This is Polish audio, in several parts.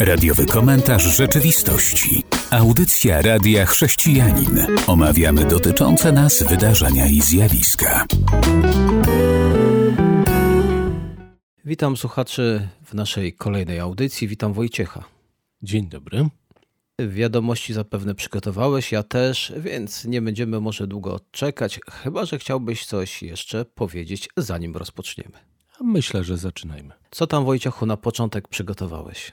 Radiowy komentarz rzeczywistości. Audycja Radia Chrześcijanin. Omawiamy dotyczące nas wydarzenia i zjawiska. Witam słuchaczy w naszej kolejnej audycji. Witam Wojciecha. Dzień dobry. Wiadomości zapewne przygotowałeś, ja też, więc nie będziemy może długo czekać, chyba że chciałbyś coś jeszcze powiedzieć, zanim rozpoczniemy. Myślę, że zaczynajmy. Co tam Wojciechu na początek przygotowałeś?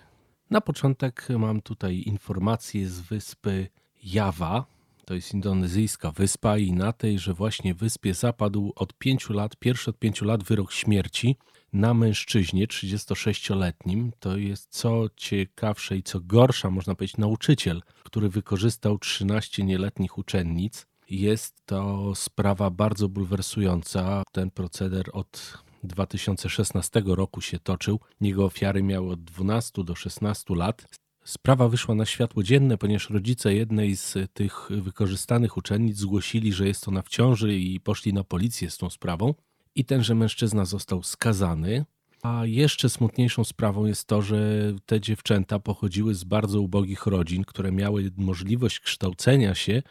Na początek mam tutaj informację z wyspy Jawa. To jest indonezyjska wyspa i na tej, że właśnie wyspie zapadł od pięciu lat, pierwszy od pięciu lat wyrok śmierci na mężczyźnie 36-letnim. To jest co ciekawsze i co gorsza, można powiedzieć, nauczyciel, który wykorzystał 13 nieletnich uczennic. Jest to sprawa bardzo bulwersująca. Ten proceder od 2016 roku się toczył. Jego ofiary miały od 12 do 16 lat. Sprawa wyszła na światło dzienne, ponieważ rodzice jednej z tych wykorzystanych uczennic zgłosili, że jest ona w ciąży i poszli na policję z tą sprawą. I tenże mężczyzna został skazany. A jeszcze smutniejszą sprawą jest to, że te dziewczęta pochodziły z bardzo ubogich rodzin, które miały możliwość kształcenia się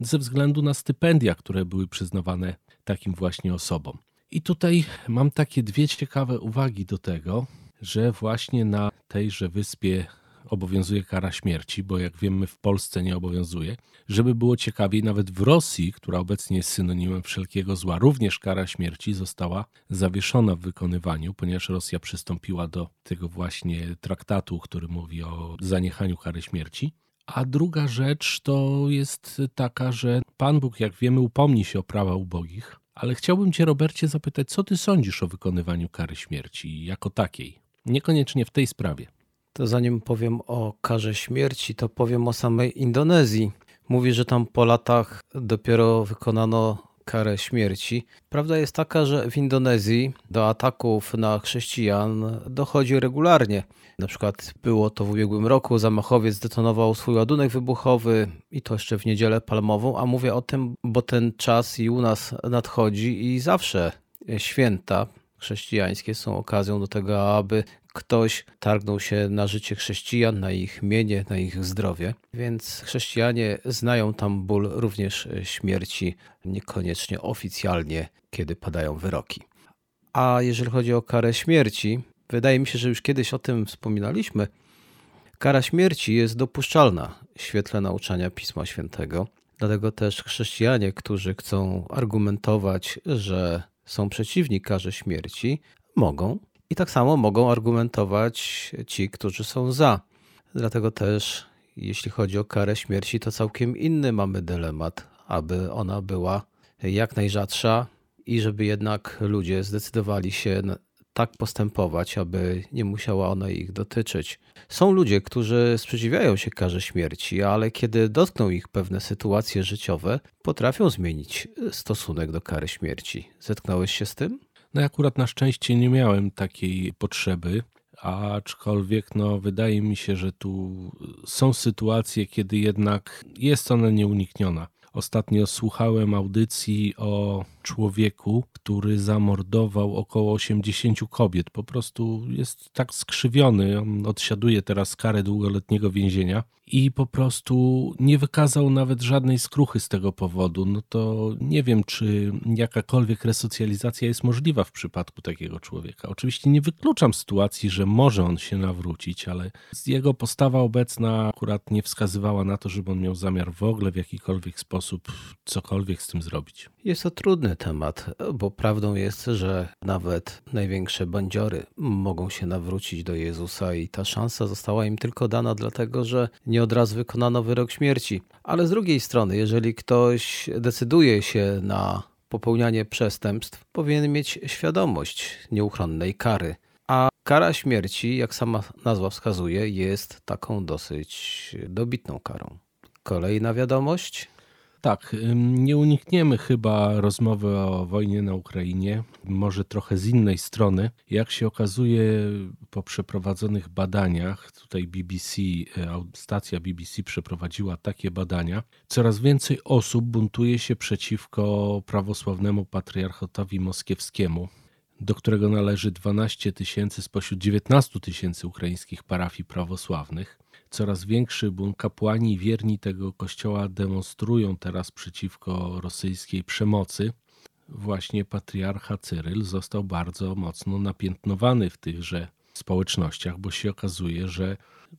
ze względu na stypendia, które były przyznawane takim właśnie osobom. I tutaj mam takie dwie ciekawe uwagi do tego, że właśnie na tejże wyspie obowiązuje kara śmierci, bo jak wiemy w Polsce nie obowiązuje. Żeby było ciekawiej, nawet w Rosji, która obecnie jest synonimem wszelkiego zła, również kara śmierci została zawieszona w wykonywaniu, ponieważ Rosja przystąpiła do tego właśnie traktatu, który mówi o zaniechaniu kary śmierci. A druga rzecz to jest taka, że Pan Bóg, jak wiemy, upomni się o prawa ubogich, ale chciałbym Cię, Robercie, zapytać, co Ty sądzisz o wykonywaniu kary śmierci jako takiej? Niekoniecznie w tej sprawie. To zanim powiem o karze śmierci, to powiem o samej Indonezji. Mówi, że tam po latach dopiero wykonano karę śmierci. Prawda jest taka, że w Indonezji do ataków na chrześcijan dochodzi regularnie. Na przykład było to w ubiegłym roku, zamachowiec zdetonował swój ładunek wybuchowy i to jeszcze w niedzielę palmową, a mówię o tym, bo ten czas i u nas nadchodzi i zawsze święta chrześcijańskie są okazją do tego, aby ktoś targnął się na życie chrześcijan, na ich mienie, na ich zdrowie. Więc chrześcijanie znają tam ból również śmierci, niekoniecznie oficjalnie, kiedy padają wyroki. A jeżeli chodzi o karę śmierci, wydaje mi się, że już kiedyś o tym wspominaliśmy. Kara śmierci jest dopuszczalna w świetle nauczania Pisma Świętego. Dlatego też chrześcijanie, którzy chcą argumentować, że są przeciwni karze śmierci, mogą i tak samo mogą argumentować ci, którzy są za. Dlatego też, jeśli chodzi o karę śmierci, to całkiem inny mamy dylemat, aby ona była jak najrzadsza i żeby jednak ludzie zdecydowali się tak postępować, aby nie musiała ona ich dotyczyć. Są ludzie, którzy sprzeciwiają się karze śmierci, ale kiedy dotkną ich pewne sytuacje życiowe, potrafią zmienić stosunek do kary śmierci. Zetknąłeś się z tym? No ja akurat na szczęście nie miałem takiej potrzeby, aczkolwiek no, wydaje mi się, że tu są sytuacje, kiedy jednak jest ona nieunikniona. Ostatnio słuchałem audycji o człowieku, który zamordował około 80 kobiet. Po prostu jest tak skrzywiony. On odsiaduje teraz karę długoletniego więzienia i po prostu nie wykazał nawet żadnej skruchy z tego powodu. No to nie wiem, czy jakakolwiek resocjalizacja jest możliwa w przypadku takiego człowieka. Oczywiście nie wykluczam sytuacji, że może on się nawrócić, ale jego postawa obecna akurat nie wskazywała na to, żeby on miał zamiar w ogóle w jakikolwiek sposób cokolwiek z tym zrobić. Jest to trudny temat, bo prawdą jest, że nawet największe bandziory mogą się nawrócić do Jezusa i ta szansa została im tylko dana dlatego, że nie od razu wykonano wyrok śmierci. Ale z drugiej strony, jeżeli ktoś decyduje się na popełnianie przestępstw, powinien mieć świadomość nieuchronnej kary. A kara śmierci, jak sama nazwa wskazuje, jest taką dosyć dobitną karą. Kolejna wiadomość. Tak, nie unikniemy chyba rozmowy o wojnie na Ukrainie, może trochę z innej strony. Jak się okazuje po przeprowadzonych badaniach, tutaj BBC, e, stacja BBC przeprowadziła takie badania, coraz więcej osób buntuje się przeciwko prawosławnemu patriarchatowi moskiewskiemu. do którego należy 12 tysięcy spośród 19 tysięcy ukraińskich parafii prawosławnych. Coraz większy bunt kapłani wierni tego kościoła demonstrują teraz przeciwko rosyjskiej przemocy. Właśnie patriarcha Cyryl został bardzo mocno napiętnowany w tychże społecznościach, bo się okazuje, że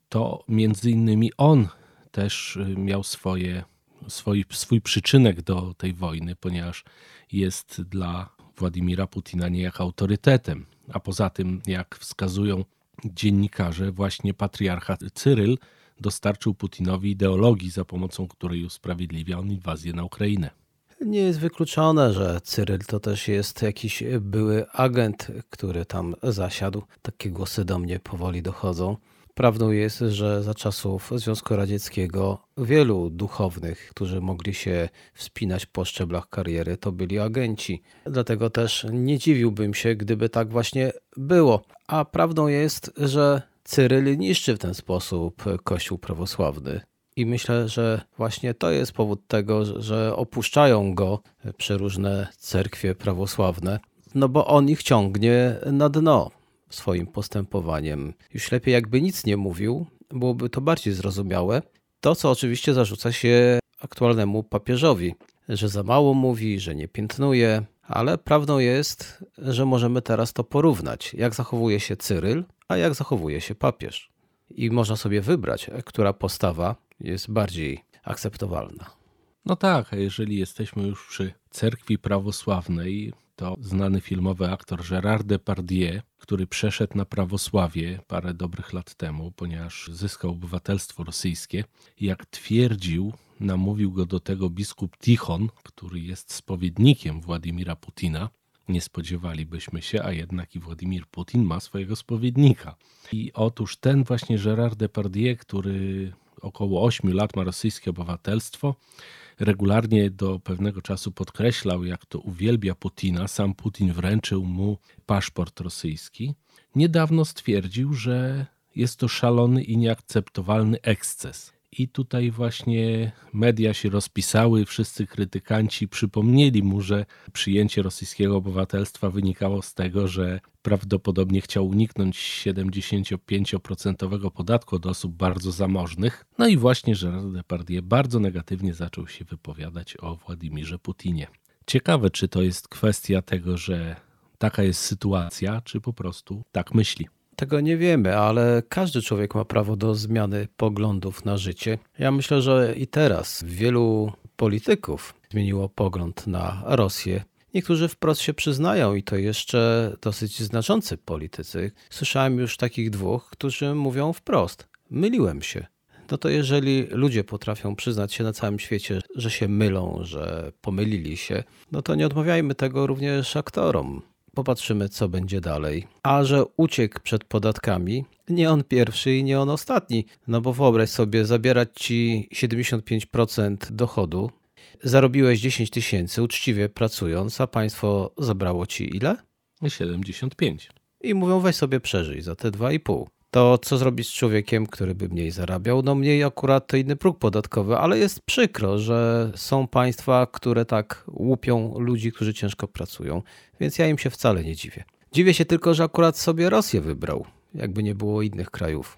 to między innymi on też y, miał swoje, swój, swój przyczynek do tej wojny, ponieważ jest dla Władimira Putina niejak autorytetem. A poza tym, jak wskazują dziennikarze, właśnie patriarcha Cyryl dostarczył Putinowi ideologii, za pomocą której usprawiedliwia on inwazję na Ukrainę. Nie jest wykluczone, że Cyryl to też jest jakiś były agent, który tam zasiadł. Takie głosy do mnie powoli dochodzą. Prawdą jest, że za czasów Związku Radzieckiego wielu duchownych, którzy mogli się wspinać po szczeblach kariery, to byli agenci. Dlatego też nie dziwiłbym się, gdyby tak właśnie było. A prawdą jest, że Cyryl niszczy w ten sposób Kościół prawosławny. I myślę, że właśnie to jest powód tego, że opuszczają go przeróżne cerkwie prawosławne, no bo on ich ciągnie na dno swoim postępowaniem. Już lepiej jakby nic nie mówił, byłoby to bardziej zrozumiałe. To, co oczywiście zarzuca się aktualnemu papieżowi, że za mało mówi, że nie piętnuje, ale prawdą jest, że możemy teraz to porównać, jak zachowuje się Cyryl, a jak zachowuje się papież. I można sobie wybrać, która postawa jest bardziej akceptowalna. No tak, a jeżeli jesteśmy już przy cerkwi prawosławnej, to znany filmowy aktor Gérard Depardieu, który przeszedł na prawosławie parę dobrych lat temu, ponieważ zyskał obywatelstwo rosyjskie. Jak twierdził, namówił go do tego biskup Tichon, który jest spowiednikiem Władimira Putina. Nie spodziewalibyśmy się, a jednak i Władimir Putin ma swojego spowiednika. I otóż ten właśnie Gérard Depardieu, który około 8 lat ma rosyjskie obywatelstwo, regularnie do pewnego czasu podkreślał, jak to uwielbia Putina. Sam Putin wręczył mu paszport rosyjski. Niedawno stwierdził, że jest to szalony i nieakceptowalny eksces. I tutaj właśnie media się rozpisały, wszyscy krytykanci przypomnieli mu, że przyjęcie rosyjskiego obywatelstwa wynikało z tego, że prawdopodobnie chciał uniknąć 75% podatku od osób bardzo zamożnych. No i właśnie Gerard Depardieu bardzo negatywnie zaczął się wypowiadać o Władimirze Putinie. Ciekawe, czy to jest kwestia tego, że taka jest sytuacja, czy po prostu tak myśli. Tego nie wiemy, ale każdy człowiek ma prawo do zmiany poglądów na życie. Ja myślę, że i teraz wielu polityków zmieniło pogląd na Rosję. Niektórzy wprost się przyznają i to jeszcze dosyć znaczący politycy. Słyszałem już takich dwóch, którzy mówią wprost: myliłem się. No to jeżeli ludzie potrafią przyznać się na całym świecie, że się mylą, że pomylili się, no to nie odmawiajmy tego również aktorom. Popatrzymy, co będzie dalej. A że uciekł przed podatkami, nie on pierwszy i nie on ostatni. No bo wyobraź sobie, zabierać ci 75% dochodu. Zarobiłeś 10 tysięcy uczciwie pracując, a państwo zabrało ci ile? 75. I mówią, weź sobie przeżyj za te 2,5 to co zrobić z człowiekiem, który by mniej zarabiał? No mniej akurat to inny próg podatkowy, ale jest przykro, że są państwa, które tak łupią ludzi, którzy ciężko pracują, więc ja im się wcale nie dziwię. Dziwię się tylko, że akurat sobie Rosję wybrał, jakby nie było innych krajów.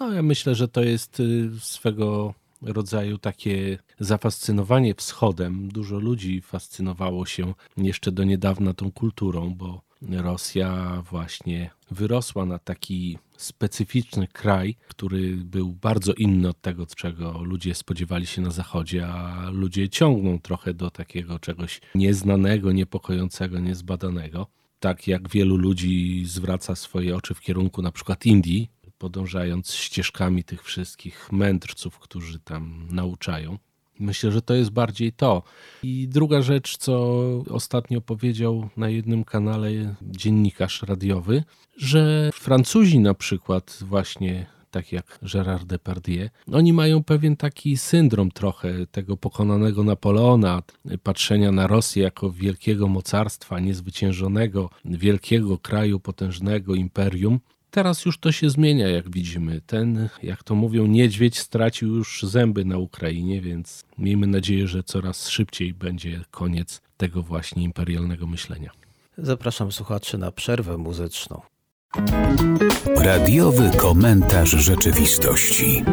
No ja myślę, że to jest y, swego rodzaju takie zafascynowanie wschodem. Dużo ludzi fascynowało się jeszcze do niedawna tą kulturą, bo Rosja właśnie wyrosła na taki specyficzny kraj, który był bardzo inny od tego, czego ludzie spodziewali się na Zachodzie, a ludzie ciągną trochę do takiego czegoś nieznanego, niepokojącego, niezbadanego. Tak jak wielu ludzi zwraca swoje oczy w kierunku na przykład Indii, podążając ścieżkami tych wszystkich mędrców, którzy tam nauczają. Myślę, że to jest bardziej to. I druga rzecz, co ostatnio powiedział na jednym kanale dziennikarz radiowy, że Francuzi na przykład właśnie tak jak Gérard Depardieu, oni mają pewien taki syndrom trochę tego pokonanego Napoleona, patrzenia na Rosję jako wielkiego mocarstwa, niezwyciężonego, wielkiego kraju, potężnego imperium, Teraz już to się zmienia, jak widzimy. Ten, jak to mówią, niedźwiedź stracił już zęby na Ukrainie, więc miejmy nadzieję, że coraz szybciej będzie koniec tego właśnie imperialnego myślenia. Zapraszam słuchaczy na przerwę muzyczną. Radiowy komentarz rzeczywistości.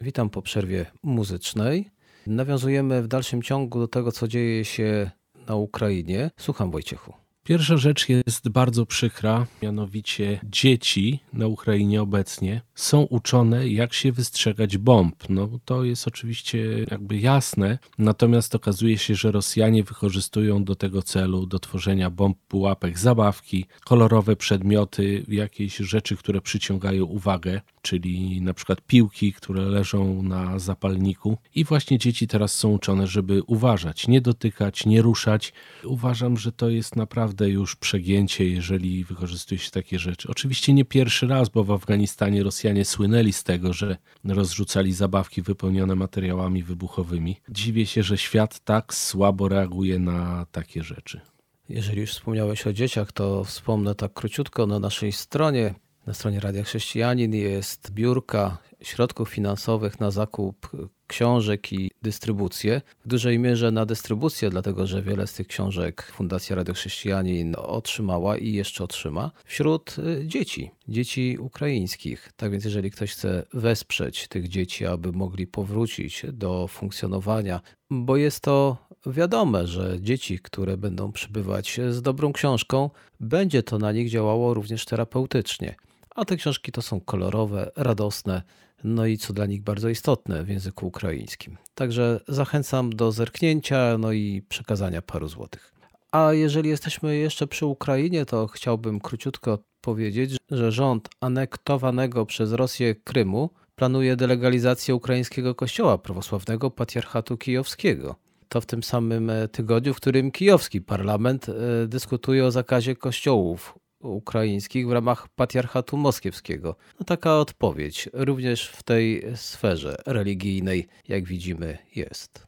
Witam po przerwie muzycznej. Nawiązujemy w dalszym ciągu do tego, co dzieje się na Ukrainie. Słucham Wojciechu. Pierwsza rzecz jest bardzo przykra, mianowicie dzieci na Ukrainie obecnie są uczone, jak się wystrzegać bomb. No to jest oczywiście jakby jasne, natomiast okazuje się, że Rosjanie wykorzystują do tego celu, do tworzenia bomb, pułapek, zabawki, kolorowe przedmioty, jakieś rzeczy, które przyciągają uwagę, czyli na przykład piłki, które leżą na zapalniku. I właśnie dzieci teraz są uczone, żeby uważać, nie dotykać, nie ruszać. Uważam, że to jest naprawdę już przegięcie, jeżeli wykorzystuje się takie rzeczy. Oczywiście nie pierwszy raz, bo w Afganistanie Rosjanie słynęli z tego, że rozrzucali zabawki wypełnione materiałami wybuchowymi. Dziwię się, że świat tak słabo reaguje na takie rzeczy. Jeżeli już wspomniałeś o dzieciach, to wspomnę tak króciutko na naszej stronie na stronie Radia Chrześcijanin jest biurka środków finansowych na zakup książek i dystrybucję. W dużej mierze na dystrybucję, dlatego że wiele z tych książek Fundacja Radio Chrześcijanin otrzymała i jeszcze otrzyma wśród y, dzieci, dzieci ukraińskich. Tak więc jeżeli ktoś chce wesprzeć tych dzieci, aby mogli powrócić do funkcjonowania, bo jest to wiadome, że dzieci, które będą przybywać z dobrą książką, będzie to na nich działało również terapeutycznie. A te książki to są kolorowe, radosne, no i co dla nich bardzo istotne w języku ukraińskim. Także zachęcam do zerknięcia, no i przekazania paru złotych. A jeżeli jesteśmy jeszcze przy Ukrainie, to chciałbym króciutko powiedzieć, że rząd anektowanego przez Rosję Krymu planuje delegalizację ukraińskiego kościoła prawosławnego patriarchatu kijowskiego. To w tym samym tygodniu, w którym kijowski parlament e, dyskutuje o zakazie kościołów ukraińskich w ramach patriarchatu moskiewskiego. No taka odpowiedź również w tej sferze religijnej, jak widzimy, jest.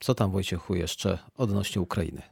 Co tam Wojciechu jeszcze odnośnie Ukrainy?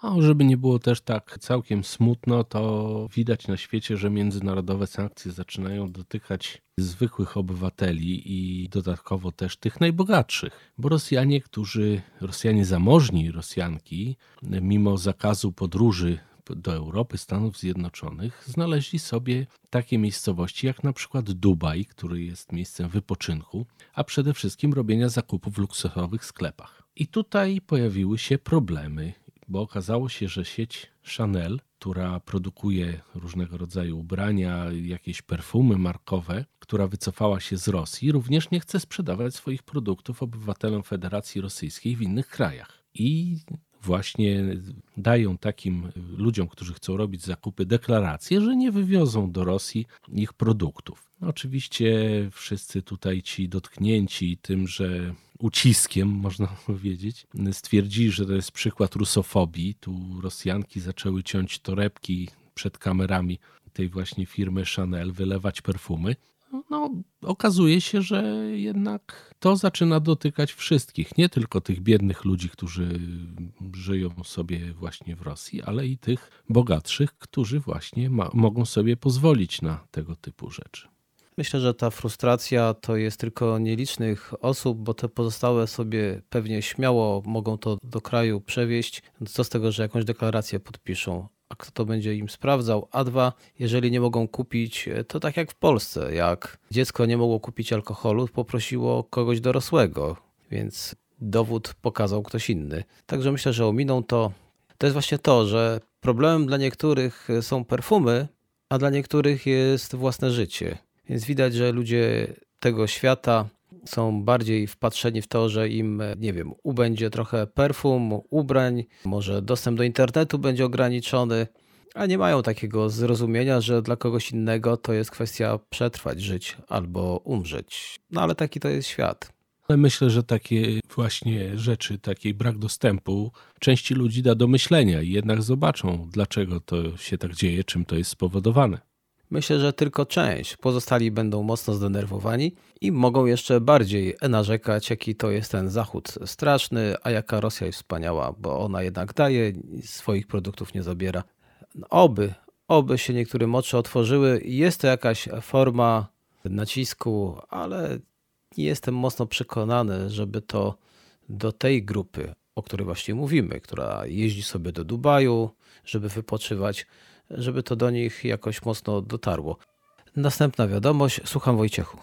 A żeby nie było też tak całkiem smutno, to widać na świecie, że międzynarodowe sankcje zaczynają dotykać zwykłych obywateli i dodatkowo też tych najbogatszych. Bo Rosjanie, którzy, Rosjanie zamożni, Rosjanki, mimo zakazu podróży do Europy, Stanów Zjednoczonych, znaleźli sobie takie miejscowości jak na przykład Dubaj, który jest miejscem wypoczynku, a przede wszystkim robienia zakupów w luksusowych sklepach. I tutaj pojawiły się problemy, bo okazało się, że sieć Chanel, która produkuje różnego rodzaju ubrania, jakieś perfumy markowe, która wycofała się z Rosji, również nie chce sprzedawać swoich produktów obywatelom Federacji Rosyjskiej w innych krajach. I właśnie dają takim ludziom, którzy chcą robić zakupy, deklarację, że nie wywiozą do Rosji ich produktów. Oczywiście wszyscy tutaj ci dotknięci tym, że uciskiem, można powiedzieć, stwierdzili, że to jest przykład rusofobii. Tu Rosjanki zaczęły ciąć torebki przed kamerami tej właśnie firmy Chanel, wylewać perfumy no, okazuje się, że jednak to zaczyna dotykać wszystkich, nie tylko tych biednych ludzi, którzy żyją sobie właśnie w Rosji, ale i tych bogatszych, którzy właśnie ma, mogą sobie pozwolić na tego typu rzeczy. Myślę, że ta frustracja to jest tylko nielicznych osób, bo te pozostałe sobie pewnie śmiało mogą to do kraju przewieźć. Co z tego, że jakąś deklarację podpiszą, a kto to będzie im sprawdzał. A dwa, jeżeli nie mogą kupić, to tak jak w Polsce, jak dziecko nie mogło kupić alkoholu, poprosiło kogoś dorosłego, więc dowód pokazał ktoś inny. Także myślę, że ominą to. To jest właśnie to, że problemem dla niektórych są perfumy, a dla niektórych jest własne życie. Więc widać, że ludzie tego świata są bardziej wpatrzeni w to, że im, nie wiem, ubędzie trochę perfum, ubrań, może dostęp do internetu będzie ograniczony, a nie mają takiego zrozumienia, że dla kogoś innego to jest kwestia przetrwać, żyć albo umrzeć. No ale taki to jest świat. Myślę, że takie właśnie rzeczy, taki brak dostępu części ludzi da do myślenia i jednak zobaczą, dlaczego to się tak dzieje, czym to jest spowodowane. Myślę, że tylko część. Pozostali będą mocno zdenerwowani i mogą jeszcze bardziej narzekać, jaki to jest ten Zachód straszny, a jaka Rosja jest wspaniała, bo ona jednak daje, swoich produktów nie zabiera. Oby, oby się niektórym oczy otworzyły. Jest to jakaś forma nacisku, ale nie jestem mocno przekonany, żeby to do tej grupy o której właśnie mówimy, która jeździ sobie do Dubaju, żeby wypoczywać, żeby to do nich jakoś mocno dotarło. Następna wiadomość, słucham Wojciechu.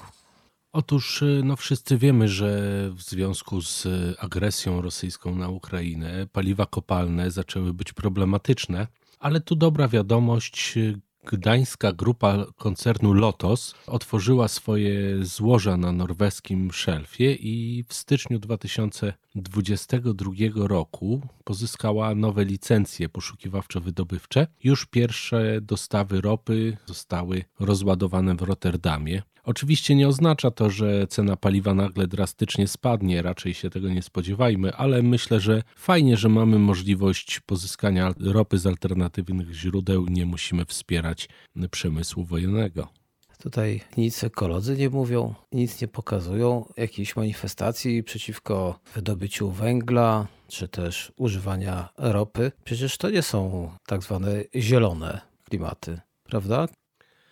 Otóż no wszyscy wiemy, że w związku z agresją rosyjską na Ukrainę paliwa kopalne zaczęły być problematyczne, ale tu dobra wiadomość, gdańska grupa koncernu Lotos otworzyła swoje złoża na norweskim szelfie i w styczniu 2022 roku pozyskała nowe licencje poszukiwawczo-wydobywcze. Już pierwsze dostawy ropy zostały rozładowane w Rotterdamie. Oczywiście nie oznacza to, że cena paliwa nagle drastycznie spadnie, raczej się tego nie spodziewajmy, ale myślę, że fajnie, że mamy możliwość pozyskania ropy z alternatywnych źródeł, nie musimy wspierać przemysłu wojennego. Tutaj nic ekolodzy nie mówią, nic nie pokazują, jakiejś manifestacji przeciwko wydobyciu węgla, czy też używania ropy. Przecież to nie są tak zwane zielone klimaty, prawda?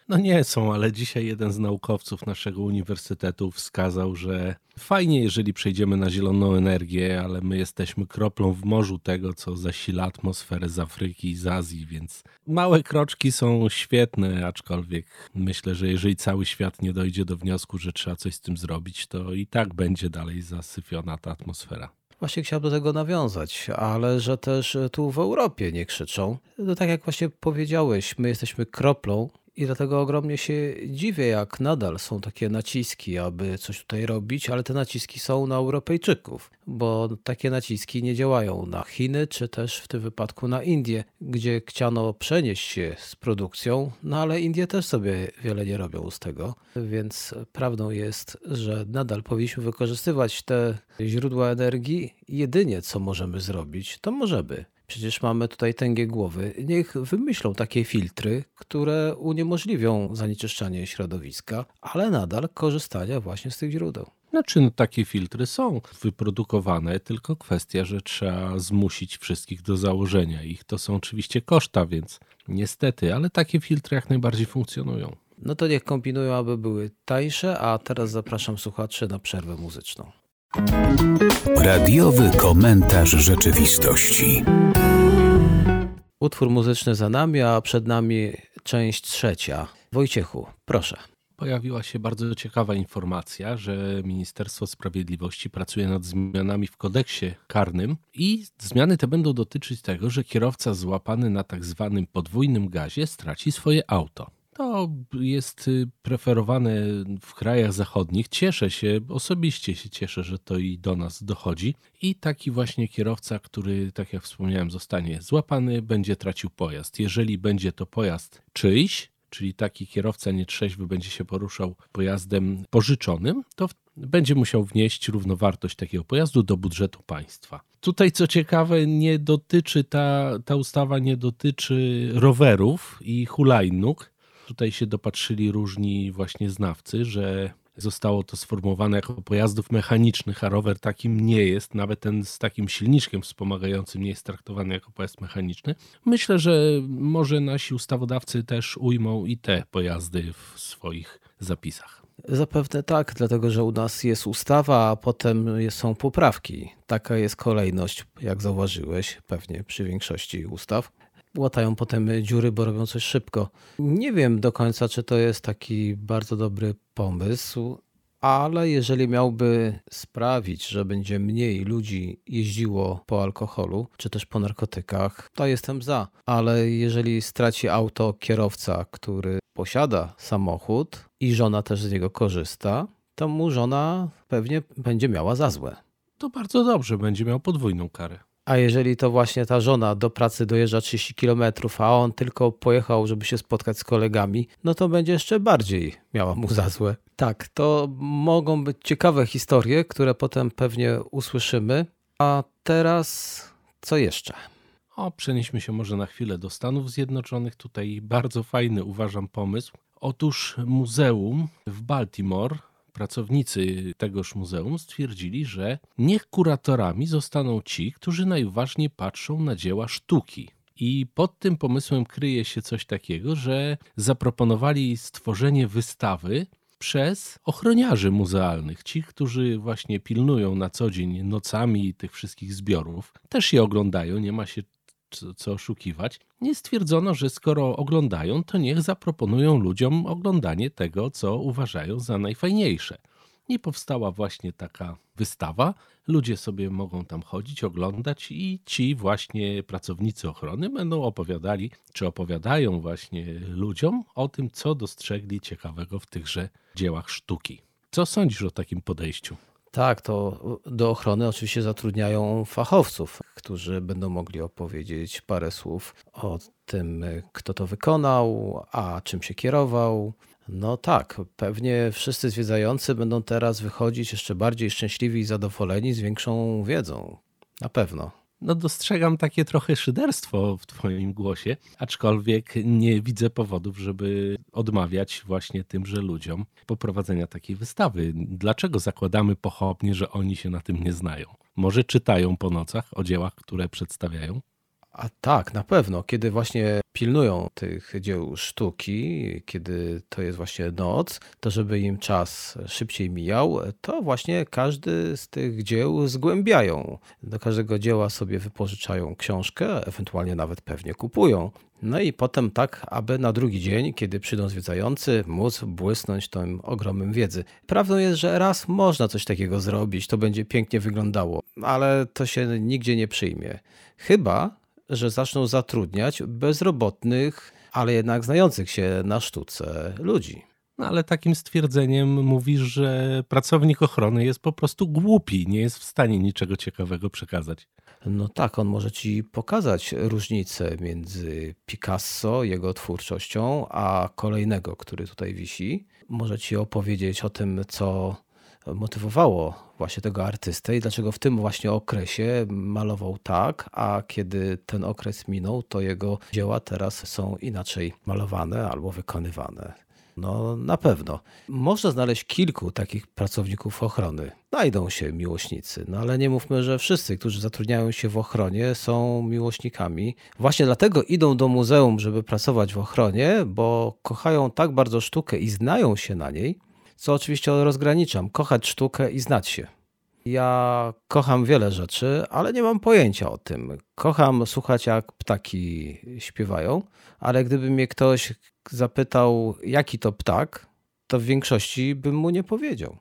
No nie są, ale dzisiaj jeden z naukowców naszego uniwersytetu wskazał, że fajnie, jeżeli przejdziemy na zieloną energię, ale my jesteśmy kroplą w morzu tego, co zasila atmosferę z Afryki i z Azji, więc małe kroczki są świetne, aczkolwiek myślę, że jeżeli cały świat nie dojdzie do wniosku, że trzeba coś z tym zrobić, to i tak będzie dalej zasyfiona ta atmosfera. Właśnie chciałbym do tego nawiązać, ale że też tu w Europie nie krzyczą. No tak jak właśnie powiedziałeś, my jesteśmy kroplą i dlatego ogromnie się dziwię, jak nadal są takie naciski, aby coś tutaj robić, ale te naciski są na Europejczyków, bo takie naciski nie działają na Chiny, czy też w tym wypadku na Indie, gdzie chciano przenieść się z produkcją, no ale Indie też sobie wiele nie robią z tego, więc prawdą jest, że nadal powinniśmy wykorzystywać te źródła energii. Jedynie co możemy zrobić, to możemy Przecież mamy tutaj tęgie głowy. Niech wymyślą takie filtry, które uniemożliwią zanieczyszczanie środowiska, ale nadal korzystania właśnie z tych źródeł. Znaczy, no, takie filtry są wyprodukowane, tylko kwestia, że trzeba zmusić wszystkich do założenia ich. To są oczywiście koszta, więc niestety, ale takie filtry jak najbardziej funkcjonują. No to niech kombinują, aby były tańsze, a teraz zapraszam słuchaczy na przerwę muzyczną. Radiowy komentarz rzeczywistości. Utwór muzyczny za nami, a przed nami część trzecia. Wojciechu, proszę. Pojawiła się bardzo ciekawa informacja, że Ministerstwo Sprawiedliwości pracuje nad zmianami w kodeksie karnym i zmiany te będą dotyczyć tego, że kierowca złapany na tak zwanym podwójnym gazie straci swoje auto. To jest y, preferowane w krajach zachodnich. Cieszę się, osobiście się cieszę, że to i do nas dochodzi. I taki właśnie kierowca, który, tak jak wspomniałem, zostanie złapany, będzie tracił pojazd. Jeżeli będzie to pojazd czyjś, czyli taki kierowca nietrzeźwy będzie się poruszał pojazdem pożyczonym, to będzie musiał wnieść równowartość takiego pojazdu do budżetu państwa. Tutaj, co ciekawe, nie dotyczy ta, ta ustawa nie dotyczy rowerów i hulajnóg, Tutaj się dopatrzyli różni właśnie znawcy, że zostało to sformułowane jako pojazdów mechanicznych, a rower takim nie jest, nawet ten z takim silniczkiem wspomagającym nie jest traktowany jako pojazd mechaniczny. Myślę, że może nasi ustawodawcy też ujmą i te pojazdy w swoich zapisach. Zapewne tak, dlatego że u nas jest ustawa, a potem są poprawki. Taka jest kolejność, jak zauważyłeś, pewnie przy większości ustaw łatają potem dziury, bo robią coś szybko. Nie wiem do końca, czy to jest taki bardzo dobry pomysł, ale jeżeli miałby sprawić, że będzie mniej ludzi jeździło po alkoholu czy też po narkotykach, to jestem za. Ale jeżeli straci auto kierowca, który posiada samochód i żona też z niego korzysta, to mu żona pewnie będzie miała za złe. To bardzo dobrze, będzie miał podwójną karę. A jeżeli to właśnie ta żona do pracy dojeżdża 30 km, a on tylko pojechał, żeby się spotkać z kolegami, no to będzie jeszcze bardziej miała mu za złe. Tak, to mogą być ciekawe historie, które potem pewnie usłyszymy. A teraz co jeszcze? O, przenieśmy się może na chwilę do Stanów Zjednoczonych. Tutaj bardzo fajny uważam pomysł. Otóż muzeum w Baltimore Pracownicy tegoż muzeum stwierdzili, że niech kuratorami zostaną ci, którzy najważniej patrzą na dzieła sztuki. I pod tym pomysłem kryje się coś takiego, że zaproponowali stworzenie wystawy przez ochroniarzy muzealnych. Ci, którzy właśnie pilnują na co dzień nocami tych wszystkich zbiorów, też je oglądają, nie ma się co oszukiwać. Nie stwierdzono, że skoro oglądają, to niech zaproponują ludziom oglądanie tego, co uważają za najfajniejsze. I powstała właśnie taka wystawa. Ludzie sobie mogą tam chodzić, oglądać, i ci właśnie pracownicy ochrony będą opowiadali, czy opowiadają właśnie ludziom o tym, co dostrzegli ciekawego w tychże dziełach sztuki. Co sądzisz o takim podejściu? Tak, to do ochrony oczywiście zatrudniają fachowców, którzy będą mogli opowiedzieć parę słów o tym, kto to wykonał, a czym się kierował. No tak, pewnie wszyscy zwiedzający będą teraz wychodzić jeszcze bardziej szczęśliwi i zadowoleni z większą wiedzą. Na pewno no dostrzegam takie trochę szyderstwo w Twoim głosie, aczkolwiek nie widzę powodów, żeby odmawiać właśnie tymże ludziom poprowadzenia takiej wystawy. Dlaczego zakładamy pochopnie, że oni się na tym nie znają? Może czytają po nocach o dziełach, które przedstawiają? A tak, na pewno. Kiedy właśnie pilnują tych dzieł sztuki, kiedy to jest właśnie noc, to żeby im czas szybciej mijał, to właśnie każdy z tych dzieł zgłębiają. Do każdego dzieła sobie wypożyczają książkę, ewentualnie nawet pewnie kupują. No i potem tak, aby na drugi dzień, kiedy przyjdą zwiedzający, móc błysnąć tym ogromem wiedzy. Prawdą jest, że raz można coś takiego zrobić, to będzie pięknie wyglądało, ale to się nigdzie nie przyjmie. Chyba, że zaczną zatrudniać bezrobotnych, ale jednak znających się na sztuce ludzi. No ale takim stwierdzeniem mówisz, że pracownik ochrony jest po prostu głupi, nie jest w stanie niczego ciekawego przekazać. No tak, on może ci pokazać różnicę między Picasso, jego twórczością, a kolejnego, który tutaj wisi. Może ci opowiedzieć o tym, co motywowało właśnie tego artystę i dlaczego w tym właśnie okresie malował tak, a kiedy ten okres minął, to jego dzieła teraz są inaczej malowane albo wykonywane. No na pewno. Można znaleźć kilku takich pracowników ochrony. Znajdą się miłośnicy, no ale nie mówmy, że wszyscy, którzy zatrudniają się w ochronie, są miłośnikami. Właśnie dlatego idą do muzeum, żeby pracować w ochronie, bo kochają tak bardzo sztukę i znają się na niej, co oczywiście rozgraniczam. Kochać sztukę i znać się. Ja kocham wiele rzeczy, ale nie mam pojęcia o tym. Kocham słuchać, jak ptaki śpiewają, ale gdyby mnie ktoś zapytał, jaki to ptak, to w większości bym mu nie powiedział.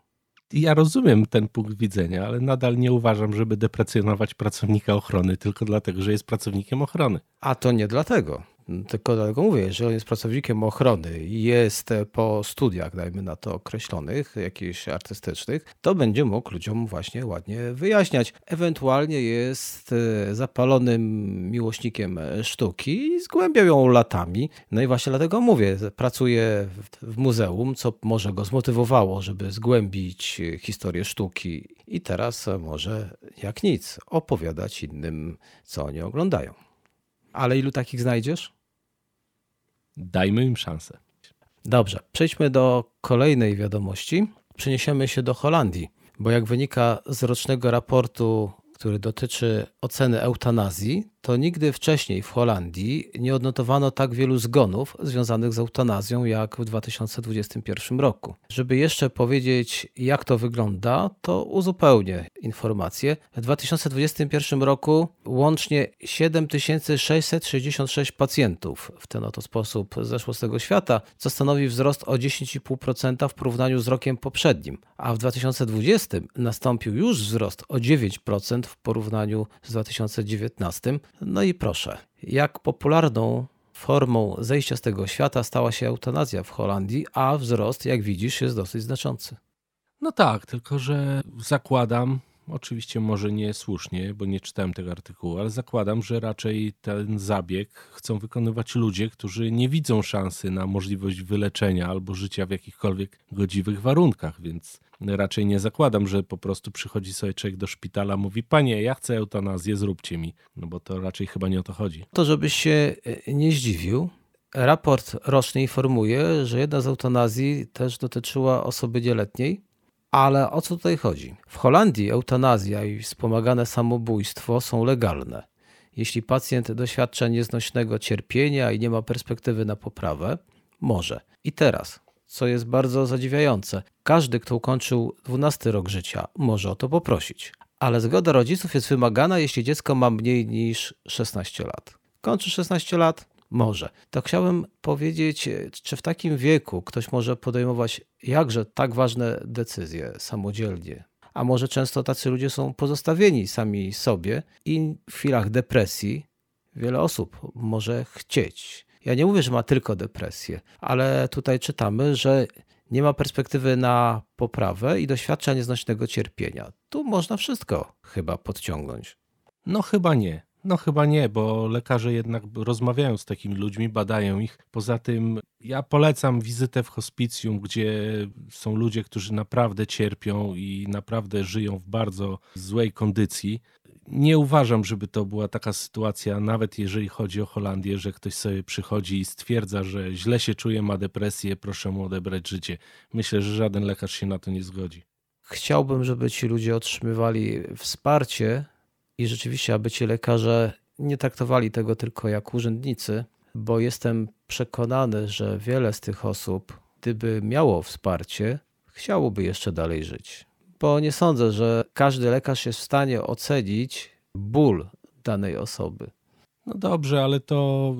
Ja rozumiem ten punkt widzenia, ale nadal nie uważam, żeby deprecjonować pracownika ochrony tylko dlatego, że jest pracownikiem ochrony. A to nie dlatego. Tylko dlatego mówię, że on jest pracownikiem ochrony i jest po studiach, dajmy na to określonych, jakichś artystycznych, to będzie mógł ludziom właśnie ładnie wyjaśniać. Ewentualnie jest e, zapalonym miłośnikiem sztuki i zgłębiał ją latami. No i właśnie dlatego mówię, pracuje w muzeum, co może go zmotywowało, żeby zgłębić historię sztuki i teraz może jak nic opowiadać innym, co oni oglądają. Ale ilu takich znajdziesz? Dajmy im szansę. Dobrze, przejdźmy do kolejnej wiadomości. Przeniesiemy się do Holandii, bo jak wynika z rocznego raportu, który dotyczy oceny eutanazji, to nigdy wcześniej w Holandii nie odnotowano tak wielu zgonów związanych z eutanazją jak w 2021 roku. Żeby jeszcze powiedzieć, jak to wygląda, to uzupełnię informację. W 2021 roku łącznie 7666 pacjentów w ten oto sposób zeszło z tego świata, co stanowi wzrost o 10,5% w porównaniu z rokiem poprzednim, a w 2020 nastąpił już wzrost o 9% w porównaniu z 2019 no i proszę, jak popularną formą zejścia z tego świata stała się eutanazja w Holandii, a wzrost, jak widzisz, jest dosyć znaczący. No tak, tylko że zakładam, Oczywiście może nie słusznie, bo nie czytałem tego artykułu, ale zakładam, że raczej ten zabieg chcą wykonywać ludzie, którzy nie widzą szansy na możliwość wyleczenia albo życia w jakichkolwiek godziwych warunkach, więc raczej nie zakładam, że po prostu przychodzi sobie człowiek do szpitala, mówi: Panie, ja chcę eutanazję, zróbcie mi. No bo to raczej chyba nie o to chodzi. To, żebyś się e, nie zdziwił, raport roczny informuje, że jedna z eutanazji też dotyczyła osoby nieletniej ale o co tutaj chodzi? W Holandii eutanazja i wspomagane samobójstwo są legalne. Jeśli pacjent doświadcza nieznośnego cierpienia i nie ma perspektywy na poprawę, może. I teraz, co jest bardzo zadziwiające. Każdy, kto ukończył 12 rok życia, może o to poprosić. Ale zgoda rodziców jest wymagana, jeśli dziecko ma mniej niż 16 lat. Kończy 16 lat? Może. To chciałbym powiedzieć, czy w takim wieku ktoś może podejmować jakże tak ważne decyzje samodzielnie, a może często tacy ludzie są pozostawieni sami sobie i w chwilach depresji wiele osób może chcieć. Ja nie mówię, że ma tylko depresję, ale tutaj czytamy, że nie ma perspektywy na poprawę i doświadcza nieznośnego cierpienia. Tu można wszystko chyba podciągnąć. No chyba nie. No chyba nie, bo lekarze jednak rozmawiają z takimi ludźmi, badają ich. Poza tym ja polecam wizytę w hospicjum, gdzie są ludzie, którzy naprawdę cierpią i naprawdę żyją w bardzo złej kondycji. Nie uważam, żeby to była taka sytuacja, nawet jeżeli chodzi o Holandię, że ktoś sobie przychodzi i stwierdza, że źle się czuje, ma depresję, proszę mu odebrać życie. Myślę, że żaden lekarz się na to nie zgodzi. Chciałbym, żeby ci ludzie otrzymywali wsparcie i rzeczywiście, aby ci lekarze nie traktowali tego tylko jak urzędnicy, bo jestem przekonany, że wiele z tych osób, gdyby miało wsparcie, chciałoby jeszcze dalej żyć. Bo nie sądzę, że każdy lekarz jest w stanie ocenić ból danej osoby. No dobrze, ale to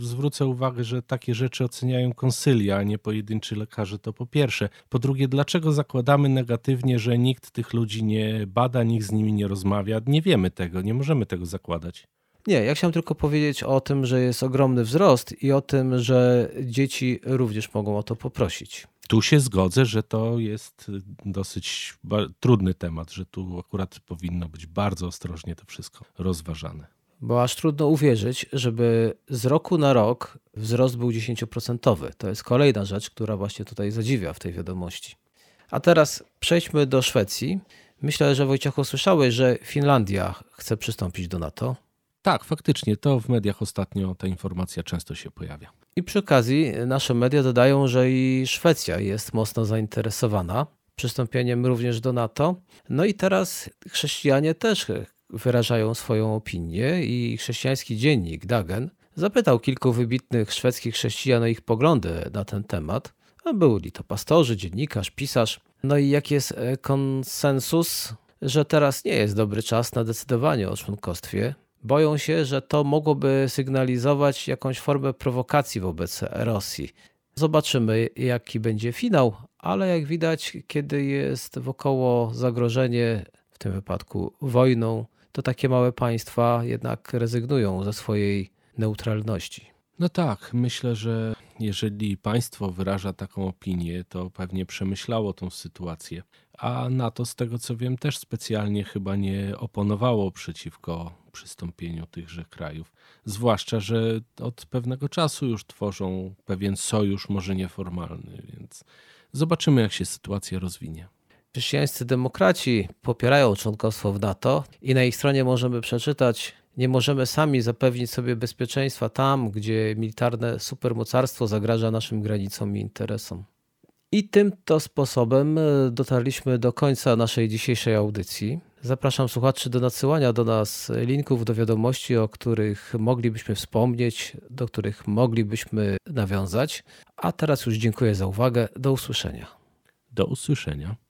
y, zwrócę uwagę, że takie rzeczy oceniają konsylia, a nie pojedynczy lekarze. To po pierwsze. Po drugie, dlaczego zakładamy negatywnie, że nikt tych ludzi nie bada, nikt z nimi nie rozmawia? Nie wiemy tego, nie możemy tego zakładać. Nie, ja chciałem tylko powiedzieć o tym, że jest ogromny wzrost i o tym, że dzieci również mogą o to poprosić. Tu się zgodzę, że to jest dosyć trudny temat, że tu akurat powinno być bardzo ostrożnie to wszystko rozważane bo aż trudno uwierzyć, żeby z roku na rok wzrost był 10%. To jest kolejna rzecz, która właśnie tutaj zadziwia w tej wiadomości. A teraz przejdźmy do Szwecji. Myślę, że Wojciechu słyszałeś, że Finlandia chce przystąpić do NATO. Tak, faktycznie, to w mediach ostatnio ta informacja często się pojawia. I przy okazji nasze media dodają, że i Szwecja jest mocno zainteresowana przystąpieniem również do NATO. No i teraz chrześcijanie też wyrażają swoją opinię i chrześcijański dziennik Dagen zapytał kilku wybitnych szwedzkich chrześcijan o ich poglądy na ten temat. A byli to pastorzy, dziennikarz, pisarz. No i jaki jest e, konsensus, że teraz nie jest dobry czas na decydowanie o członkostwie. Boją się, że to mogłoby sygnalizować jakąś formę prowokacji wobec Rosji. Zobaczymy, jaki będzie finał, ale jak widać, kiedy jest wokoło zagrożenie, w tym wypadku wojną, to takie małe państwa jednak rezygnują ze swojej neutralności. No tak, myślę, że jeżeli państwo wyraża taką opinię, to pewnie przemyślało tą sytuację. A NATO, z tego co wiem, też specjalnie chyba nie oponowało przeciwko przystąpieniu tychże krajów. Zwłaszcza, że od pewnego czasu już tworzą pewien sojusz, może nieformalny, więc zobaczymy, jak się sytuacja rozwinie. Chrześcijańscy demokraci popierają członkostwo w NATO i na ich stronie możemy przeczytać, nie możemy sami zapewnić sobie bezpieczeństwa tam, gdzie militarne supermocarstwo zagraża naszym granicom i interesom. I tym to sposobem e, dotarliśmy do końca naszej dzisiejszej audycji. Zapraszam słuchaczy do nadsyłania do nas linków do wiadomości, o których moglibyśmy wspomnieć, do których moglibyśmy nawiązać. A teraz już dziękuję za uwagę. Do usłyszenia. Do usłyszenia.